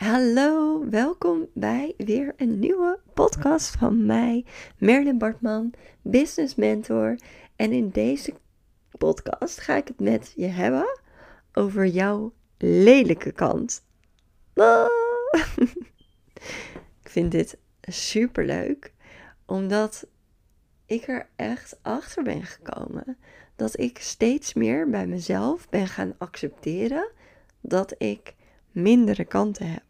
Hallo, welkom bij weer een nieuwe podcast van mij, Merlin Bartman, business mentor. En in deze podcast ga ik het met je hebben over jouw lelijke kant. Ah. ik vind dit super leuk, omdat ik er echt achter ben gekomen dat ik steeds meer bij mezelf ben gaan accepteren dat ik mindere kanten heb.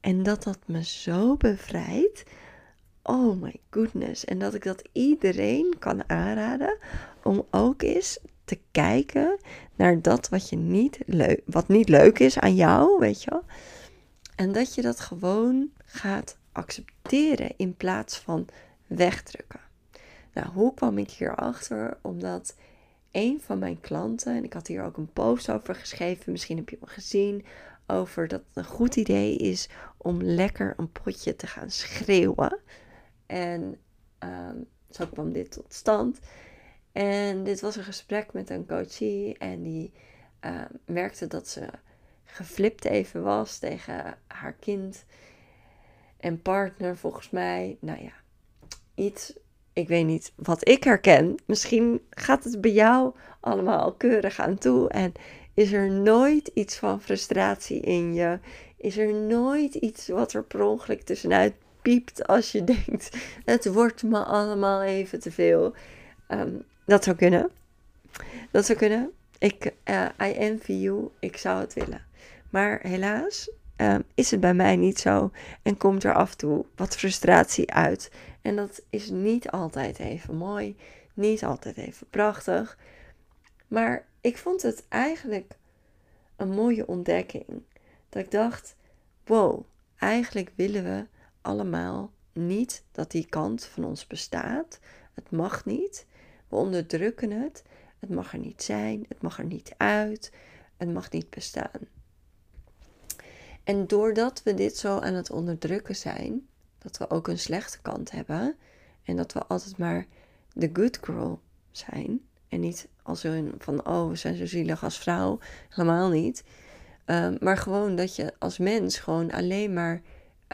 En dat dat me zo bevrijdt. Oh my goodness. En dat ik dat iedereen kan aanraden om ook eens te kijken naar dat wat, je niet leuk, wat niet leuk is aan jou, weet je wel. En dat je dat gewoon gaat accepteren in plaats van wegdrukken. Nou, hoe kwam ik hierachter? Omdat een van mijn klanten, en ik had hier ook een post over geschreven, misschien heb je hem gezien, over dat het een goed idee is om lekker een potje te gaan schreeuwen. En um, zo kwam dit tot stand. En dit was een gesprek met een coachie en die uh, merkte dat ze geflipt even was tegen haar kind en partner volgens mij. Nou ja, iets, ik weet niet wat ik herken. Misschien gaat het bij jou allemaal keurig aan toe en is er nooit iets van frustratie in je? Is er nooit iets wat er per ongeluk tussenuit piept als je denkt: het wordt me allemaal even te veel? Ehm, dat zou kunnen. Dat zou kunnen. Ik, uh, I envy you. Ik zou het willen. Maar helaas ehm, is het bij mij niet zo en komt er af en toe wat frustratie uit. En dat is niet altijd even mooi, niet altijd even prachtig. Maar ik vond het eigenlijk een mooie ontdekking. Dat ik dacht: wow, eigenlijk willen we allemaal niet dat die kant van ons bestaat. Het mag niet. We onderdrukken het. Het mag er niet zijn. Het mag er niet uit. Het mag niet bestaan. En doordat we dit zo aan het onderdrukken zijn, dat we ook een slechte kant hebben en dat we altijd maar de good girl zijn, en niet als een van, oh, we zijn zo zielig als vrouw. Helemaal niet. Ehm, maar gewoon dat je als mens gewoon alleen maar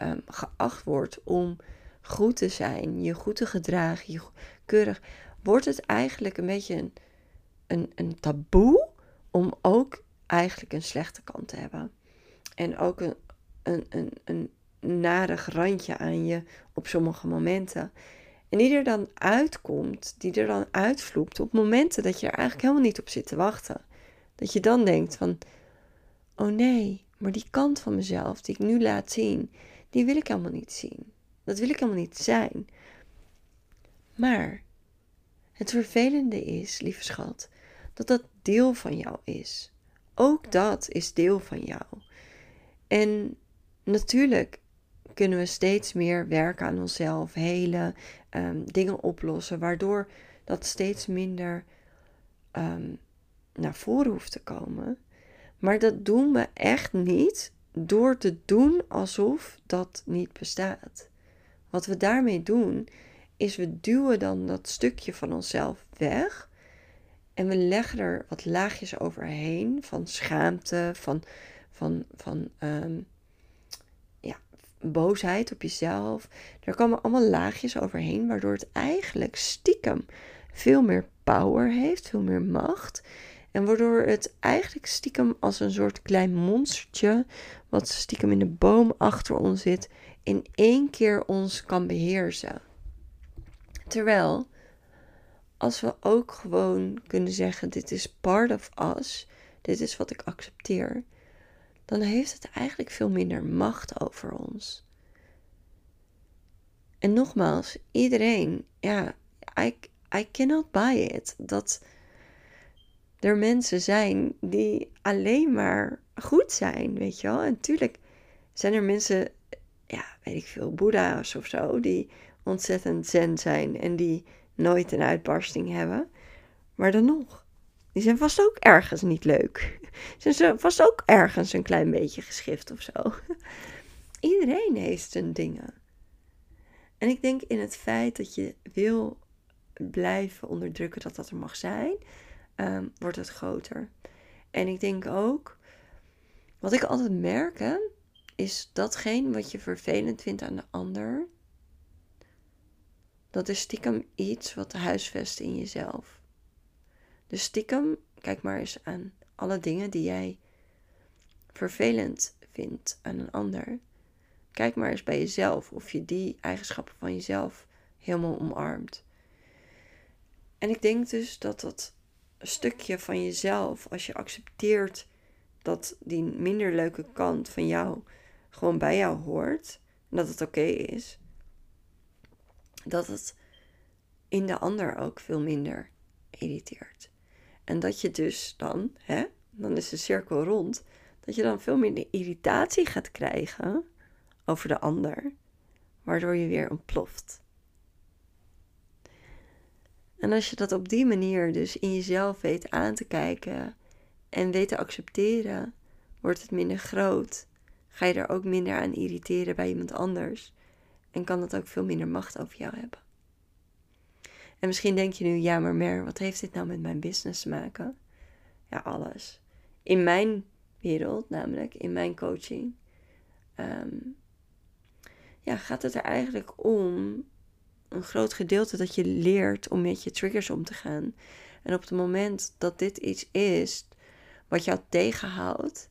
um, geacht wordt om goed te zijn, je goed te gedragen, je keurig. Wordt het eigenlijk een beetje een, een, een taboe om ook eigenlijk een slechte kant te hebben. En ook een, een, een, een narig randje aan je op sommige momenten. En die er dan uitkomt, die er dan uitvloept op momenten dat je er eigenlijk helemaal niet op zit te wachten. Dat je dan denkt van, oh nee, maar die kant van mezelf die ik nu laat zien, die wil ik helemaal niet zien. Dat wil ik helemaal niet zijn. Maar het vervelende is, lieve schat, dat dat deel van jou is. Ook dat is deel van jou. En natuurlijk kunnen we steeds meer werken aan onszelf, helen, um, dingen oplossen, waardoor dat steeds minder um, naar voren hoeft te komen. Maar dat doen we echt niet door te doen alsof dat niet bestaat. Wat we daarmee doen, is we duwen dan dat stukje van onszelf weg. En we leggen er wat laagjes overheen van schaamte, van, van, van um, boosheid op jezelf. Er komen allemaal laagjes overheen, waardoor het eigenlijk stiekem veel meer power heeft, veel meer macht. En waardoor het eigenlijk stiekem als een soort klein monstertje, wat stiekem in de boom achter ons zit, in één keer ons kan beheersen. Terwijl, als we ook gewoon kunnen zeggen: Dit is part of us, dit is wat ik accepteer, dan heeft het eigenlijk veel minder macht over ons. En nogmaals, iedereen, ja, I, I cannot buy it. Dat er mensen zijn die alleen maar goed zijn, weet je wel. En natuurlijk zijn er mensen, ja, weet ik veel, boeddha's of zo, die ontzettend zen zijn en die nooit een uitbarsting hebben. Maar dan nog, die zijn vast ook ergens niet leuk. Ze zijn vast ook ergens een klein beetje geschift of zo. Iedereen heeft zijn dingen. En ik denk in het feit dat je wil blijven onderdrukken dat dat er mag zijn, um, wordt het groter. En ik denk ook, wat ik altijd merk, is datgene wat je vervelend vindt aan de ander, dat is stiekem iets wat huisvest in jezelf. Dus stiekem, kijk maar eens aan alle dingen die jij vervelend vindt aan een ander. Kijk maar eens bij jezelf of je die eigenschappen van jezelf helemaal omarmt. En ik denk dus dat dat stukje van jezelf, als je accepteert dat die minder leuke kant van jou gewoon bij jou hoort, en dat het oké is, dat het in de ander ook veel minder irriteert. En dat je dus dan, hè, dan is de cirkel rond, dat je dan veel minder irritatie gaat krijgen over de ander, waardoor je weer ontploft. En als je dat op die manier dus in jezelf weet aan te kijken en weet te accepteren, wordt het minder groot. Ga je er ook minder aan irriteren bij iemand anders. En kan dat ook veel minder macht over jou hebben. En misschien denk je nu, ja maar Mer, wat heeft dit nou met mijn business te maken? Ja, alles. In mijn wereld, namelijk in mijn coaching, ehm, ja, gaat het er eigenlijk om een groot gedeelte dat je leert om met je triggers om te gaan. En op het moment dat dit iets is wat jou tegenhoudt,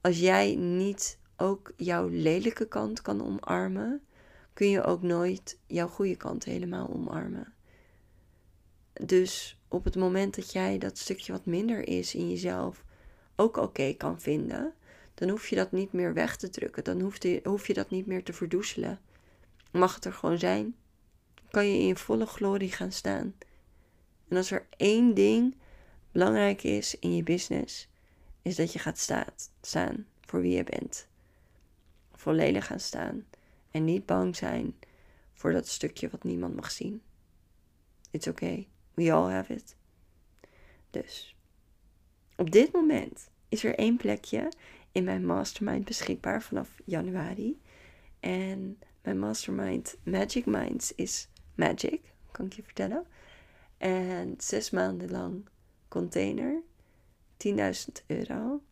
als jij niet ook jouw lelijke kant kan omarmen, kun je ook nooit jouw goede kant helemaal omarmen. Dus op het moment dat jij dat stukje wat minder is in jezelf ook oké kan vinden, dan hoef je dat niet meer weg te drukken. Dan hoef je, hoef je dat niet meer te verdoezelen. Mag het er gewoon zijn kan je in volle glorie gaan staan. En als er één ding belangrijk is in je business, is dat je gaat staan voor wie je bent. Volledig gaan staan. En niet bang zijn voor dat stukje wat niemand mag zien. It's okay. We all have it. Dus, op dit moment is er één plekje in mijn mastermind beschikbaar vanaf januari. En mijn mastermind Magic Minds is Magic, kan ik je vertellen. En zes maanden lang container, 10.000 euro.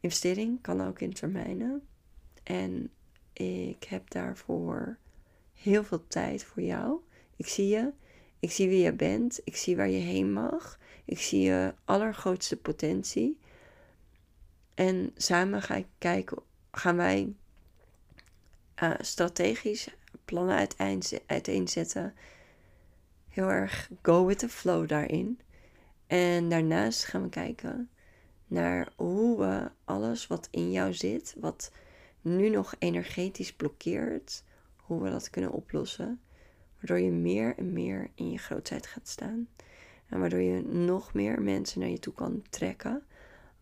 Investering kan ook in termijnen. En ik heb daarvoor heel veel tijd voor jou. Ik zie je. Ik zie wie je bent. Ik zie waar je heen mag. Ik zie je allergrootste potentie. En samen ga ik kijken, gaan wij uh, strategisch plannen uiteenzetten. Heel erg go with the flow daarin. En daarnaast gaan we kijken naar hoe we alles wat in jou zit, wat nu nog energetisch blokkeert, hoe we dat kunnen oplossen. Waardoor je meer en meer in je grootheid gaat staan. En waardoor je nog meer mensen naar je toe kan trekken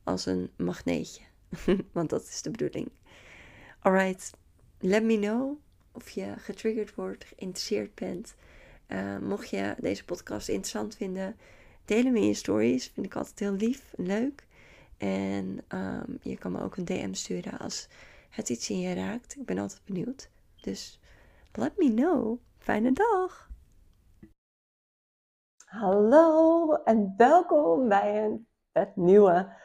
als een magneetje. Want dat is de bedoeling. Alright, let me know of je getriggerd wordt, geïnteresseerd bent. Uh, mocht je deze podcast interessant vinden, deel hem in je stories. Vind ik altijd heel lief en leuk. En um, je kan me ook een DM sturen als het iets in je raakt. Ik ben altijd benieuwd. Dus let me know. Fijne dag. Hallo en welkom bij een vet nieuwe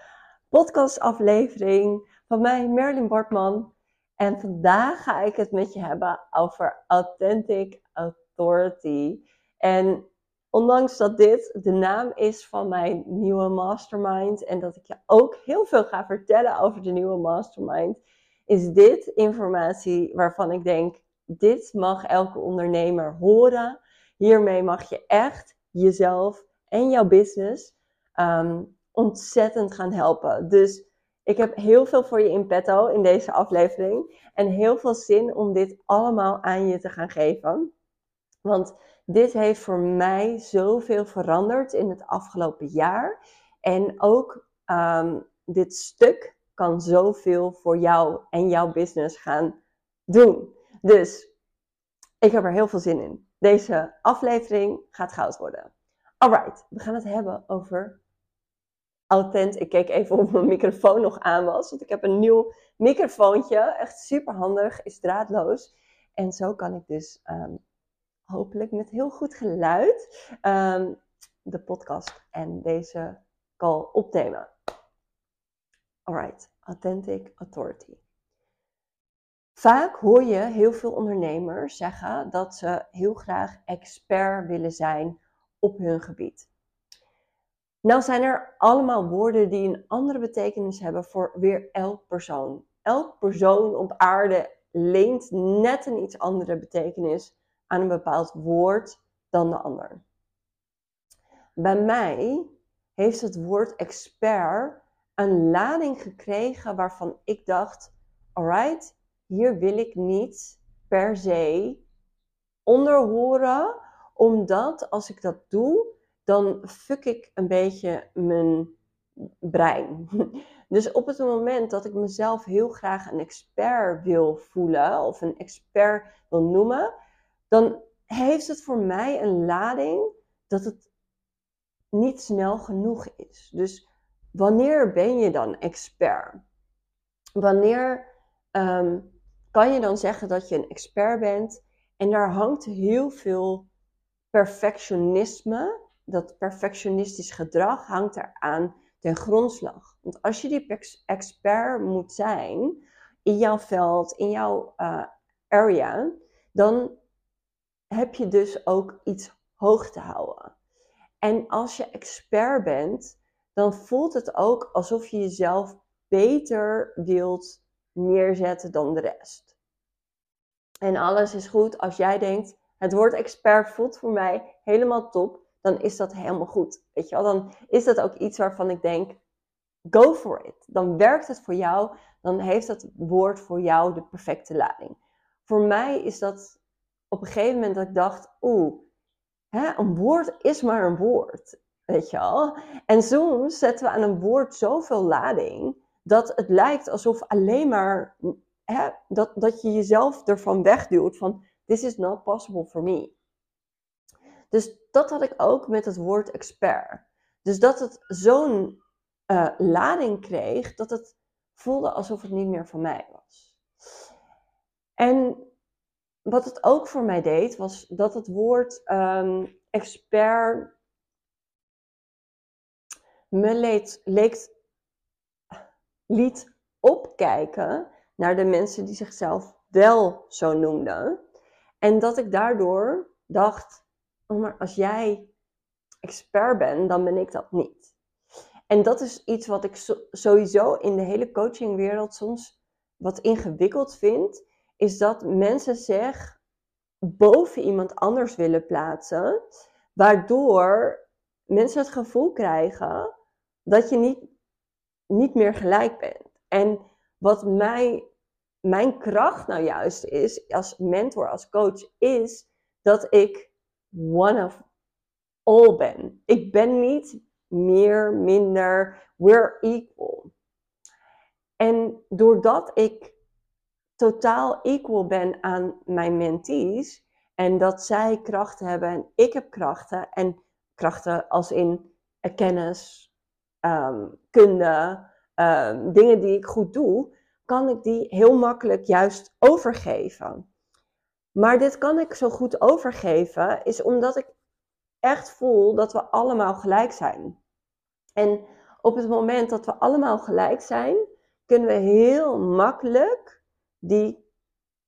podcastaflevering van mij, Merlin Bartman. En vandaag ga ik het met je hebben over Authentic Authority. En ondanks dat dit de naam is van mijn nieuwe mastermind en dat ik je ook heel veel ga vertellen over de nieuwe mastermind, is dit informatie waarvan ik denk: dit mag elke ondernemer horen. Hiermee mag je echt jezelf en jouw business um, ontzettend gaan helpen. Dus ik heb heel veel voor je in petto in deze aflevering. En heel veel zin om dit allemaal aan je te gaan geven. Want dit heeft voor mij zoveel veranderd in het afgelopen jaar. En ook um, dit stuk kan zoveel voor jou en jouw business gaan doen. Dus ik heb er heel veel zin in. Deze aflevering gaat goud worden. Alright, we gaan het hebben over authent. Ik keek even of mijn microfoon nog aan was. Want ik heb een nieuw microfoontje. Echt super handig. Is draadloos. En zo kan ik dus ehm, hopelijk met heel goed geluid ehm, de podcast en deze call opnemen. Alright. Authentic Authority. Vaak hoor je heel veel ondernemers zeggen dat ze heel graag expert willen zijn op hun gebied. Nou zijn er allemaal woorden die een andere betekenis hebben voor weer elk persoon. Elk persoon op aarde leent net een iets andere betekenis aan een bepaald woord dan de ander. Bij mij heeft het woord expert een lading gekregen waarvan ik dacht: alright, hier wil ik niet per se onder horen, omdat als ik dat doe, dan fuck ik een beetje mijn brein. Dus op het moment dat ik mezelf heel graag een expert wil voelen of een expert wil noemen, dan heeft het voor mij een lading dat het niet snel genoeg is. Dus wanneer ben je dan expert? Wanneer ehm, kan je dan zeggen dat je een expert bent? En daar hangt heel veel perfectionisme, dat perfectionistisch gedrag hangt eraan ten grondslag. Want als je die expert moet zijn in jouw veld, in jouw uh, area, dan heb je dus ook iets hoog te houden. En als je expert bent, dan voelt het ook alsof je jezelf beter wilt neerzetten dan de rest. En alles is goed als jij denkt, het woord expert voelt voor mij helemaal top, dan is dat helemaal goed. Weet je wel? Dan is dat ook iets waarvan ik denk, go for it. Dan werkt het voor jou, dan heeft dat woord voor jou de perfecte lading. Voor mij is dat op een gegeven moment dat ik dacht, oeh, een woord is maar een woord. Weet je wel? En soms zetten we aan een woord zoveel lading dat het lijkt alsof alleen maar hè, dat, dat je jezelf ervan wegduwt van this is not possible for me. Dus dat had ik ook met het woord expert. Dus dat het zo'n uh, lading kreeg dat het voelde alsof het niet meer van mij was. En wat het ook voor mij deed, was dat het woord um, expert me leed, leek, liet opkijken naar de mensen die zichzelf wel zo noemden. En dat ik daardoor dacht, oh maar als jij expert bent, dan ben ik dat niet. En dat is iets wat ik sowieso in de hele coachingwereld soms wat ingewikkeld vind, is dat mensen zich boven iemand anders willen plaatsen, waardoor mensen het gevoel krijgen dat je niet, niet meer gelijk bent. En wat mij, mijn kracht nou juist is, als mentor, als coach, is dat ik one of all ben. Ik ben niet meer, minder, we're equal. En doordat ik totaal equal ben aan mijn mentees en dat zij krachten hebben en ik heb krachten en krachten als in kennis, um, kunde, um, dingen die ik goed doe, kan ik die heel makkelijk juist overgeven. Maar dit kan ik zo goed overgeven, is omdat ik echt voel dat we allemaal gelijk zijn. En op het moment dat we allemaal gelijk zijn, kunnen we heel makkelijk die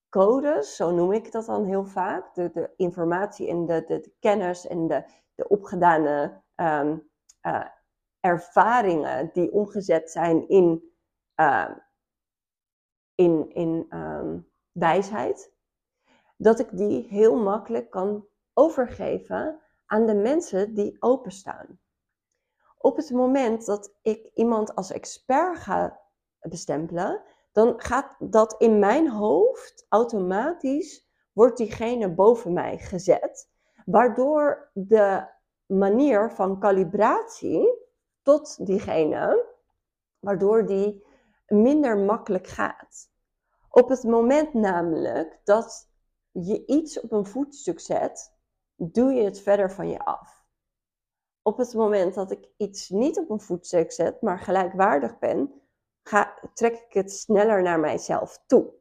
codes, zo noem ik dat dan heel vaak, de, de informatie en de, de, kennis en de, de opgedane um, ervaringen die omgezet zijn in, uh, in, in um, wijsheid, dat ik die heel makkelijk kan overgeven aan de mensen die openstaan. Op het moment dat ik iemand als expert ga bestempelen, dan gaat dat in mijn hoofd automatisch, wordt diegene boven mij gezet, waardoor de manier van kalibratie tot diegene, waardoor die minder makkelijk gaat. Op het moment namelijk dat je iets op een voetstuk zet, doe je het verder van je af. Op het moment dat ik iets niet op een voetstuk zet, maar gelijkwaardig ben, trek ik het sneller naar mijzelf toe.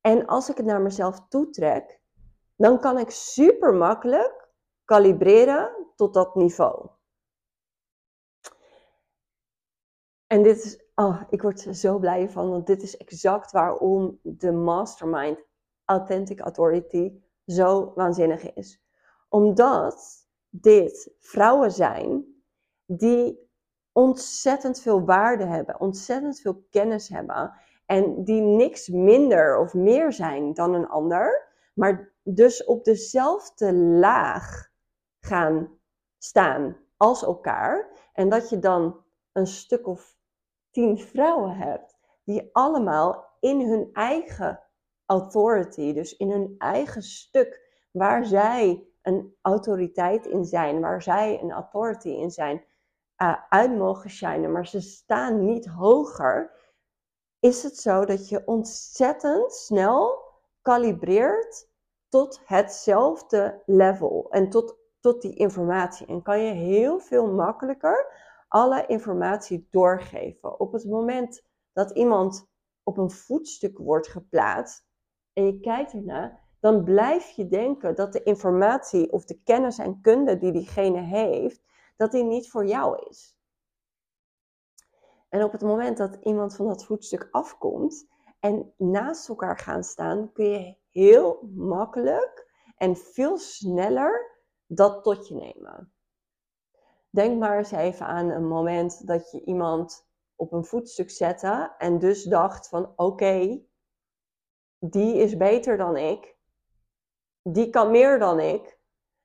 En als ik het naar mezelf toe trek, dan kan ik super makkelijk kalibreren tot dat niveau. En dit is oh, ik word zo blij van, want dit is exact waarom de mastermind Authentic Authority zo waanzinnig is. Omdat dit vrouwen zijn die ontzettend veel waarde hebben, ontzettend veel kennis hebben en die niks minder of meer zijn dan een ander, maar dus op dezelfde laag gaan staan als elkaar. En dat je dan een stuk of tien vrouwen hebt die allemaal in hun eigen authority, dus in hun eigen stuk waar zij een autoriteit in zijn, waar zij een authority in zijn, uh, uit mogen shinen, maar ze staan niet hoger, is het zo dat je ontzettend snel kalibreert tot hetzelfde level en tot, tot die informatie. En kan je heel veel makkelijker alle informatie doorgeven. Op het moment dat iemand op een voetstuk wordt geplaatst en je kijkt ernaar, dan blijf je denken dat de informatie of de kennis en kunde die diegene heeft, dat die niet voor jou is. En op het moment dat iemand van dat voetstuk afkomt en naast elkaar gaan staan, kun je heel makkelijk en veel sneller dat tot je nemen. Denk maar eens even aan een moment dat je iemand op een voetstuk zette en dus dacht van oké, die is beter dan ik, die kan meer dan ik,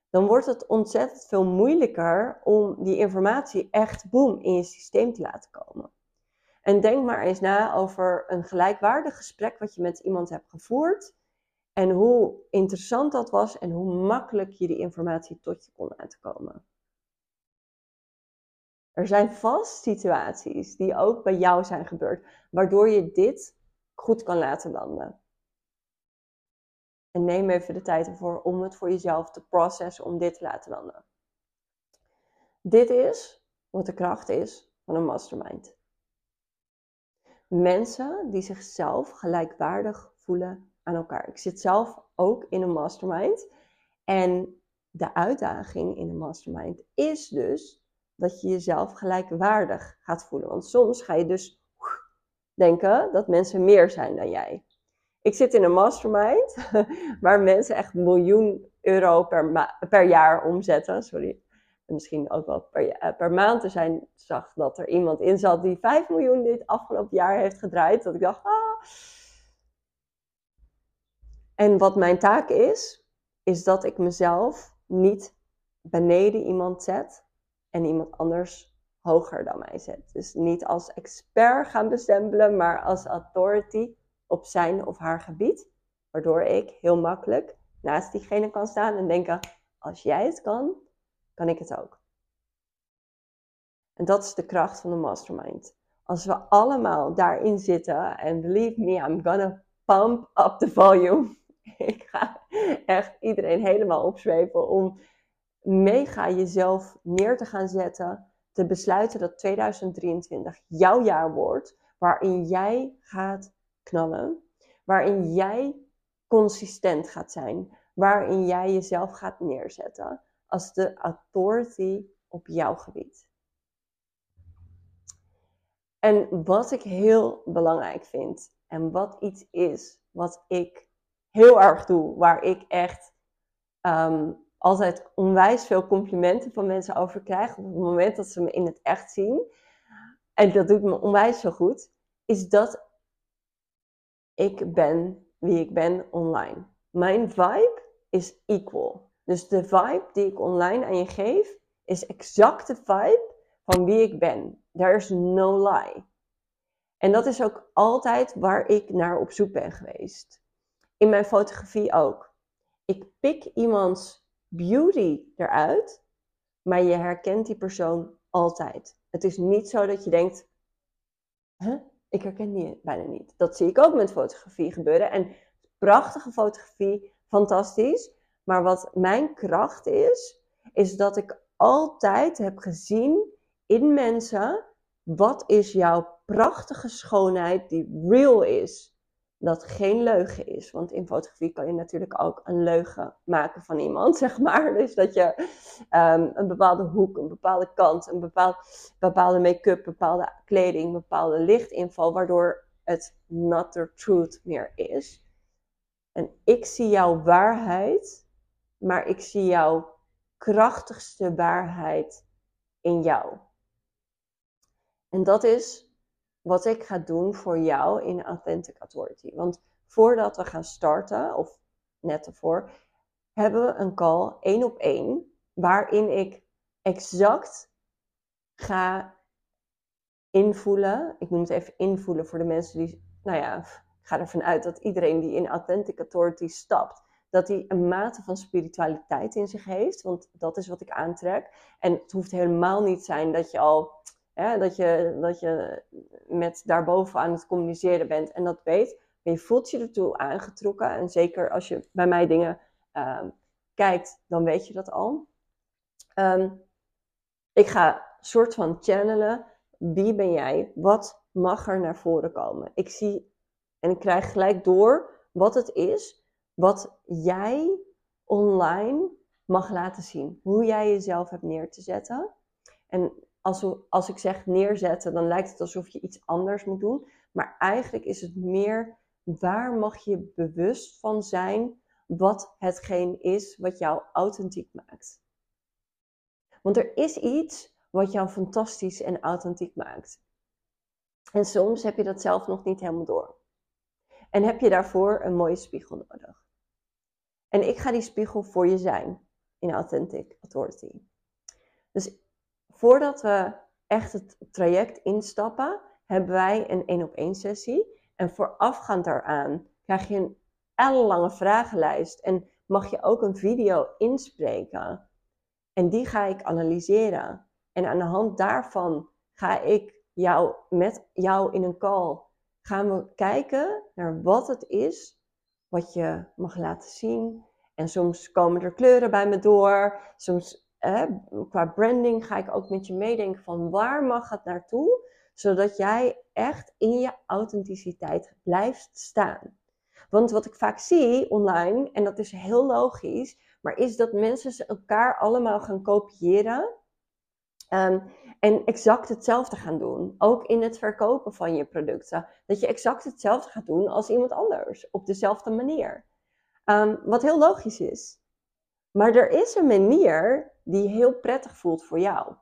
dan wordt het ontzettend veel moeilijker om die informatie echt boem in je systeem te laten komen. En denk maar eens na over een gelijkwaardig gesprek wat je met iemand hebt gevoerd. En hoe interessant dat was en hoe makkelijk je die informatie tot je kon laten komen. Er zijn vast situaties die ook bij jou zijn gebeurd, waardoor je dit goed kan laten landen. En neem even de tijd ervoor om het voor jezelf te processen, om dit te laten landen. Dit is wat de kracht is van een mastermind. Mensen die zichzelf gelijkwaardig voelen aan elkaar. Ik zit zelf ook in een mastermind. En de uitdaging in een mastermind is dus dat je jezelf gelijkwaardig gaat voelen. Want soms ga je dus denken dat mensen meer zijn dan jij. Ik zit in een mastermind waar mensen echt miljoen euro per, per jaar omzetten. Sorry. En misschien ook wel per, eh, per maand. Er zijn, zag dat er iemand in zat die 5 miljoen dit afgelopen jaar heeft gedraaid. Dat ik dacht, ah. En wat mijn taak is, is dat ik mezelf niet beneden iemand zet en iemand anders hoger dan mij zet. Dus niet als expert gaan bestempelen, maar als authority op zijn of haar gebied. Waardoor ik heel makkelijk naast diegene kan staan en denken: als jij het kan, kan ik het ook. En dat is de kracht van de mastermind. Als we allemaal daarin zitten, en believe me, I'm gonna pump up the volume. ik ga echt iedereen helemaal opzwepen om mega jezelf neer te gaan zetten. Te besluiten dat 2023 jouw jaar wordt waarin jij gaat knallen. Waarin jij consistent gaat zijn. Waarin jij jezelf gaat neerzetten als de authority op jouw gebied. En wat ik heel belangrijk vind en wat iets is wat ik heel erg doe, waar ik echt ehm, altijd onwijs veel complimenten van mensen over krijg op het moment dat ze me in het echt zien. En dat doet me onwijs zo goed, is dat ik ben wie ik ben online. Mijn vibe is equal. Dus de vibe die ik online aan je geef, is exact de vibe van wie ik ben. There is no lie. En dat is ook altijd waar ik naar op zoek ben geweest. In mijn fotografie ook. Ik pik iemands beauty eruit, maar je herkent die persoon altijd. Het is niet zo dat je denkt, ik herken die bijna niet. Dat zie ik ook met fotografie gebeuren. En prachtige fotografie, fantastisch. Maar wat mijn kracht is, is dat ik altijd heb gezien in mensen wat is jouw prachtige schoonheid die real is. Dat geen leugen is. Want in fotografie kan je natuurlijk ook een leugen maken van iemand, zeg maar. Dus dat je um, een bepaalde hoek, een bepaalde kant, een bepaald, bepaalde make-up, bepaalde kleding, bepaalde lichtinval, waardoor het not the truth meer is. En ik zie jouw waarheid, maar ik zie jouw krachtigste waarheid in jou. En dat is wat ik ga doen voor jou in Authentic Authority. Want voordat we gaan starten, of net ervoor, hebben we een call één op één, waarin ik exact ga invoelen. Ik noem het even invoelen voor de mensen die, nou ja, ik ga ervan uit dat iedereen die in Authentic Authority stapt, dat hij een mate van spiritualiteit in zich heeft. Want dat is wat ik aantrek. En het hoeft helemaal niet zijn dat je al dat, je, dat je met daarboven aan het communiceren bent en dat weet. Maar je voelt je ertoe aangetrokken. En zeker als je bij mij dingen ehm, kijkt, dan weet je dat al. Ehm, ik ga soort van channelen. Wie ben jij? Wat mag er naar voren komen? Ik zie en ik krijg gelijk door wat het is. Wat jij online mag laten zien. Hoe jij jezelf hebt neer te zetten. En als, als ik zeg neerzetten, dan lijkt het alsof je iets anders moet doen. Maar eigenlijk is het meer waar mag je bewust van zijn wat hetgeen is wat jou authentiek maakt. Want er is iets wat jou fantastisch en authentiek maakt. En soms heb je dat zelf nog niet helemaal door. En heb je daarvoor een mooie spiegel nodig. En ik ga die spiegel voor je zijn in Authentic Authority. Dus voordat we echt het traject instappen, hebben wij een één op één sessie. En voorafgaand daaraan krijg je een ellenlange vragenlijst en mag je ook een video inspreken. En die ga ik analyseren. En aan de hand daarvan ga ik jou met jou in een call gaan we kijken naar wat het is wat je mag laten zien. En soms komen er kleuren bij me door. Soms qua branding ga ik ook met je meedenken van waar mag het naartoe, zodat jij echt in je authenticiteit blijft staan. Want wat ik vaak zie online, en dat is heel logisch, maar is dat mensen elkaar allemaal gaan kopiëren um, en exact hetzelfde gaan doen. Ook in het verkopen van je producten. Dat je exact hetzelfde gaat doen als iemand anders, op dezelfde manier. Um, wat heel logisch is. Maar er is een manier die heel prettig voelt voor jou.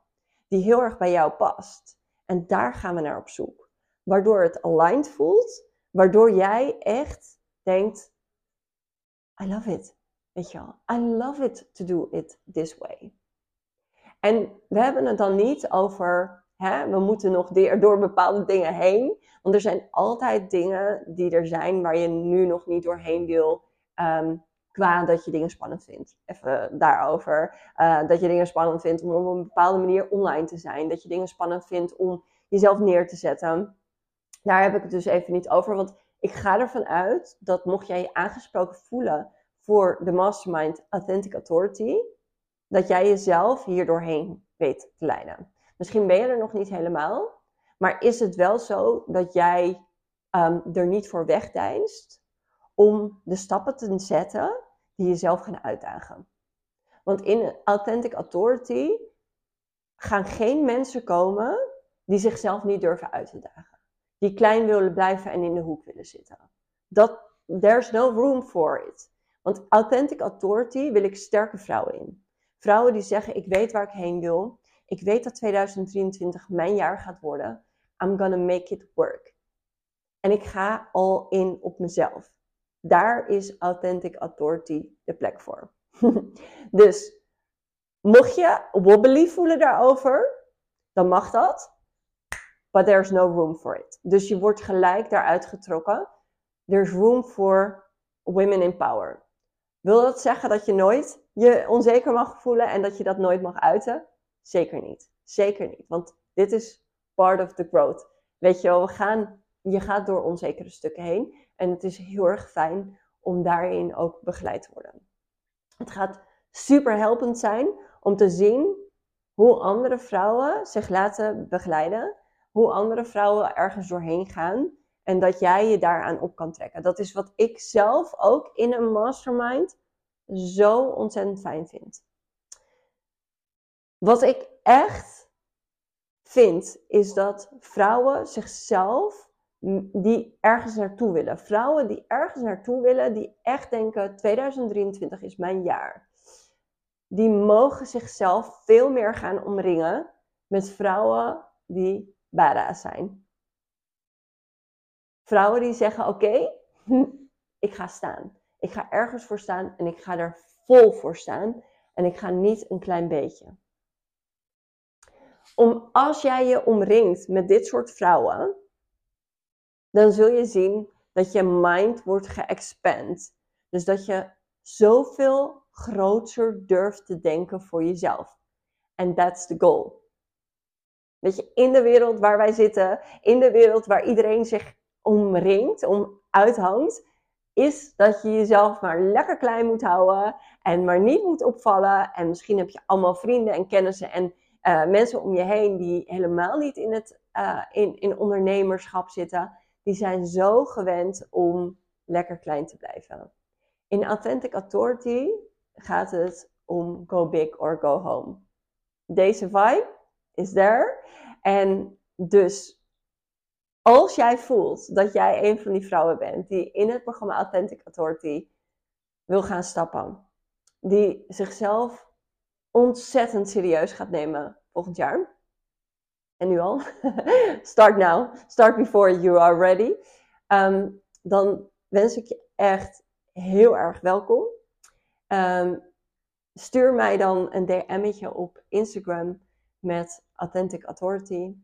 Die heel erg bij jou past. En daar gaan we naar op zoek. Waardoor het aligned voelt. Waardoor jij echt denkt, I love it. Weet je wel, I love it to do it this way. En we hebben het dan niet over, hè, we moeten nog door bepaalde dingen heen. Want er zijn altijd dingen die er zijn waar je nu nog niet doorheen wil. Um, Qua dat je dingen spannend vindt. Even daarover. Uh, dat je dingen spannend vindt om op een bepaalde manier online te zijn. Dat je dingen spannend vindt om jezelf neer te zetten. Daar heb ik het dus even niet over. Want ik ga ervan uit dat mocht jij je aangesproken voelen voor de Mastermind Authentic Authority, dat jij jezelf hier doorheen weet te leiden. Misschien ben je er nog niet helemaal, maar is het wel zo dat jij um, er niet voor wegdeinst om de stappen te zetten die jezelf gaan uitdagen. Want in Authentic Authority gaan geen mensen komen die zichzelf niet durven uit te dagen. Die klein willen blijven en in de hoek willen zitten. Dat, there's no room for it. Want Authentic Authority wil ik sterke vrouwen in. Vrouwen die zeggen, ik weet waar ik heen wil. Ik weet dat 2023 mijn jaar gaat worden. I'm gonna make it work. En ik ga al in op mezelf. Daar is Authentic Authority de plek voor. dus mocht je wobbly voelen daarover, dan mag dat. But there's no room for it. Dus je wordt gelijk daaruit getrokken. There's room for women in power. Wil dat zeggen dat je nooit je onzeker mag voelen en dat je dat nooit mag uiten? Zeker niet. Zeker niet. Want dit is part of the growth. Weet je wel, we gaan, je gaat door onzekere stukken heen. En het is heel erg fijn om daarin ook begeleid te worden. Het gaat super helpend zijn om te zien hoe andere vrouwen zich laten begeleiden, hoe andere vrouwen ergens doorheen gaan En dat jij je daaraan op kan trekken. Dat is wat ik zelf ook in een mastermind zo ontzettend fijn vind. Wat ik echt vind, is dat vrouwen zichzelf die ergens naartoe willen. Vrouwen die ergens naartoe willen, die echt denken 2023 is mijn jaar. Die mogen zichzelf veel meer gaan omringen met vrouwen die badass zijn. Vrouwen die zeggen: Oké, ik ga staan. Ik ga ergens voor staan en ik ga er vol voor staan. En ik ga niet een klein beetje. Om, als jij je omringt met dit soort vrouwen, dan zul je zien dat je mind wordt geëxpand. Dus dat je zoveel groter durft te denken voor jezelf. En that's the goal. Weet je, in de wereld waar wij zitten, in de wereld waar iedereen zich omringt, om uithangt, is dat je jezelf maar lekker klein moet houden en maar niet moet opvallen. En misschien heb je allemaal vrienden en kennissen en uh, mensen om je heen die helemaal niet in, het, uh, in, in ondernemerschap zitten. Die zijn zo gewend om lekker klein te blijven. In Authentic Authority gaat het om go big or go home. Deze vibe is there. En dus als jij voelt dat jij een van die vrouwen bent die in het programma Authentic Authority wil gaan stappen, die zichzelf ontzettend serieus gaat nemen volgend jaar. En nu al. Start now. Start before you are ready. Ehm, dan wens ik je echt heel erg welkom. Um, stuur mij dan een DM'tje op Instagram met Authentic Authority.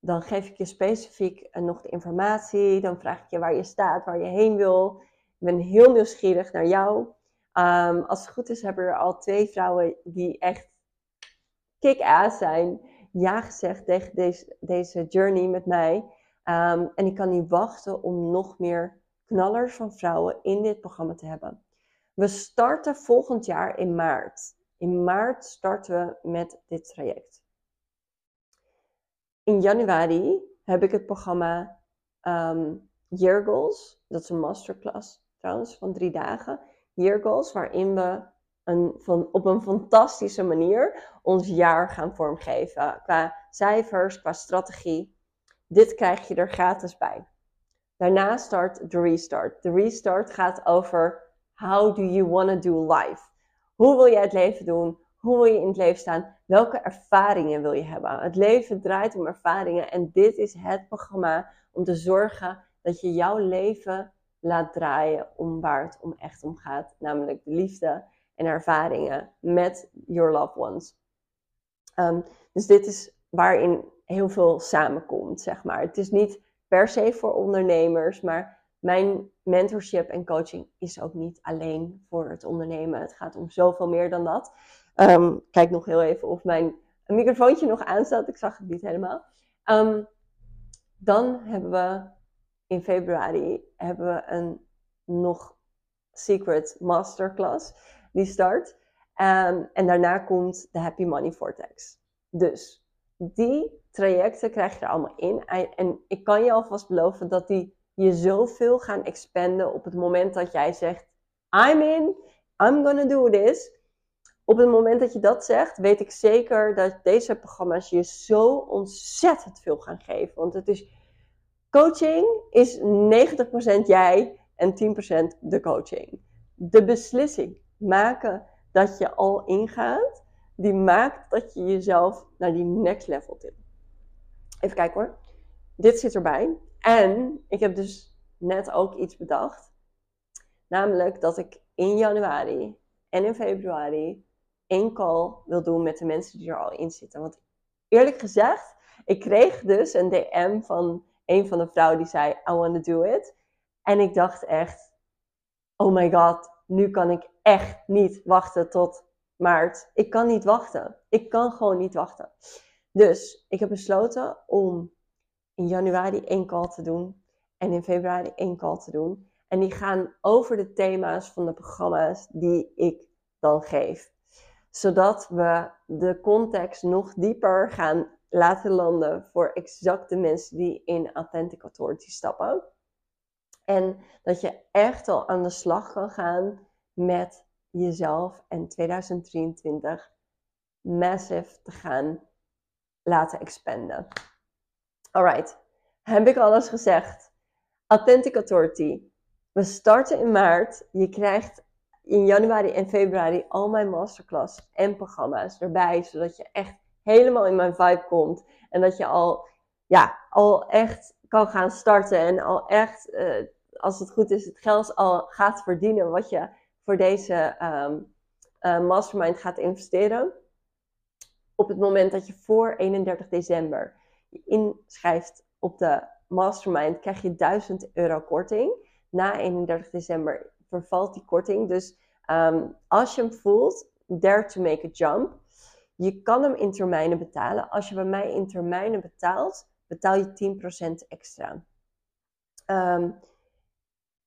Dan geef ik je specifiek nog de informatie. Dan vraag ik je waar je staat, waar je heen wil. Ik ben heel nieuwsgierig naar jou. Um, als het goed is, hebben er al twee vrouwen die echt kick-ass zijn. Ja gezegd tegen deze, deze journey met mij. Um, en ik kan niet wachten om nog meer knallers van vrouwen in dit programma te hebben. We starten volgend jaar in maart. In maart starten we met dit traject. In januari heb ik het programma um, Year Goals. Dat is een masterclass trouwens van drie dagen. Year Goals, waarin we van, op een fantastische manier ons jaar gaan vormgeven. Qua cijfers, qua strategie. Dit krijg je er gratis bij. Daarna start de restart. De restart gaat over how do you want to do life? Hoe wil je het leven doen? Hoe wil je in het leven staan? Welke ervaringen wil je hebben? Het leven draait om ervaringen en dit is het programma om te zorgen dat je jouw leven laat draaien om waar het om echt om gaat, namelijk de liefde en ervaringen met your loved ones. Ehm, dus dit is waarin heel veel samenkomt, zeg maar. Het is niet per se voor ondernemers, maar mijn mentorship en coaching is ook niet alleen voor het ondernemen. Het gaat om zoveel meer dan dat. Um, kijk nog heel even of mijn microfoontje nog aanstaat. Ik zag het niet helemaal. Um, dan hebben we in februari hebben we een nog secret masterclass die start. Um, en daarna komt de Happy Money Vortex. Dus die trajecten krijg je er allemaal in. En ik kan je alvast beloven dat die je zoveel gaan expanden op het moment dat jij zegt: I'm in, I'm gonna do this. Op het moment dat je dat zegt, weet ik zeker dat deze programma's je zo ontzettend veel gaan geven. Want het is coaching is 90% jij en 10% de coaching. De beslissing maken dat je al ingaat, die maakt dat je jezelf naar die next level tilt. Even kijken hoor. Dit zit erbij. En ik heb dus net ook iets bedacht. Namelijk dat ik in januari en in februari één call wil doen met de mensen die er al in zitten. Want eerlijk gezegd, ik kreeg dus een DM van een van de vrouwen die zei: I want to do it. En ik dacht echt: Oh my god, nu kan ik echt niet wachten tot maart. Ik kan niet wachten. Ik kan gewoon niet wachten. Dus ik heb besloten om in januari één call te doen en in februari één call te doen. En die gaan over de thema's van de programma's die ik dan geef. Zodat we de context nog dieper gaan laten landen voor exact de mensen die in Authentic Authority stappen. En dat je echt al aan de slag kan gaan met jezelf en 2023 massive te gaan laten expanden. Alright, heb ik alles gezegd? Authentic Authority. We starten in maart. Je krijgt in januari en februari al mijn masterclass en programma's erbij, zodat je echt helemaal in mijn vibe komt. En dat je al, ja, al echt kan gaan starten en al echt, uh, als het goed is, het geld al gaat verdienen wat je voor deze um, uh, mastermind gaat investeren. Op het moment dat je voor 31 december je inschrijft op de mastermind, krijg je 1000 euro korting. Na 31 december vervalt die korting. Dus um, als je hem voelt, dare to make a jump. Je kan hem in termijnen betalen. Als je bij mij in termijnen betaalt, betaal je 10% extra. Um,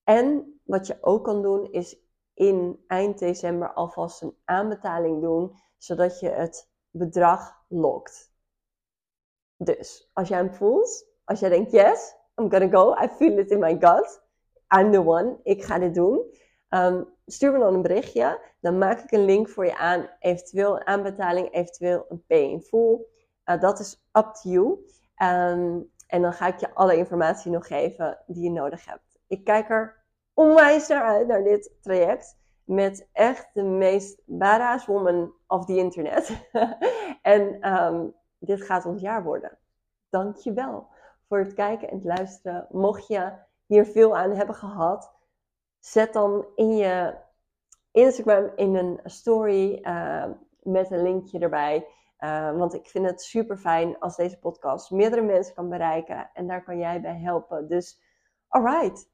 en wat je ook kan doen, is in eind december alvast een aanbetaling doen, zodat je het bedrag lokt. Dus als jij hem voelt, als jij denkt, yes, I'm gonna go, I feel it in my gut, I'm the one, ik ga dit doen. Um, stuur me dan een berichtje, dan maak ik een link voor je aan, eventueel een aanbetaling, eventueel een pay in full. Uh, dat is up to you. Um, en dan ga ik je alle informatie nog geven die je nodig hebt. Ik kijk er onwijs naar uit, naar dit traject. Met echt de meest badass woman of the internet. en um, dit gaat ons jaar worden. Dank je wel voor het kijken en het luisteren. Mocht je hier veel aan hebben gehad, zet dan in je Instagram in een story uh, met een linkje erbij. Uh, want ik vind het super fijn als deze podcast meerdere mensen kan bereiken. En daar kan jij bij helpen. Dus, alright.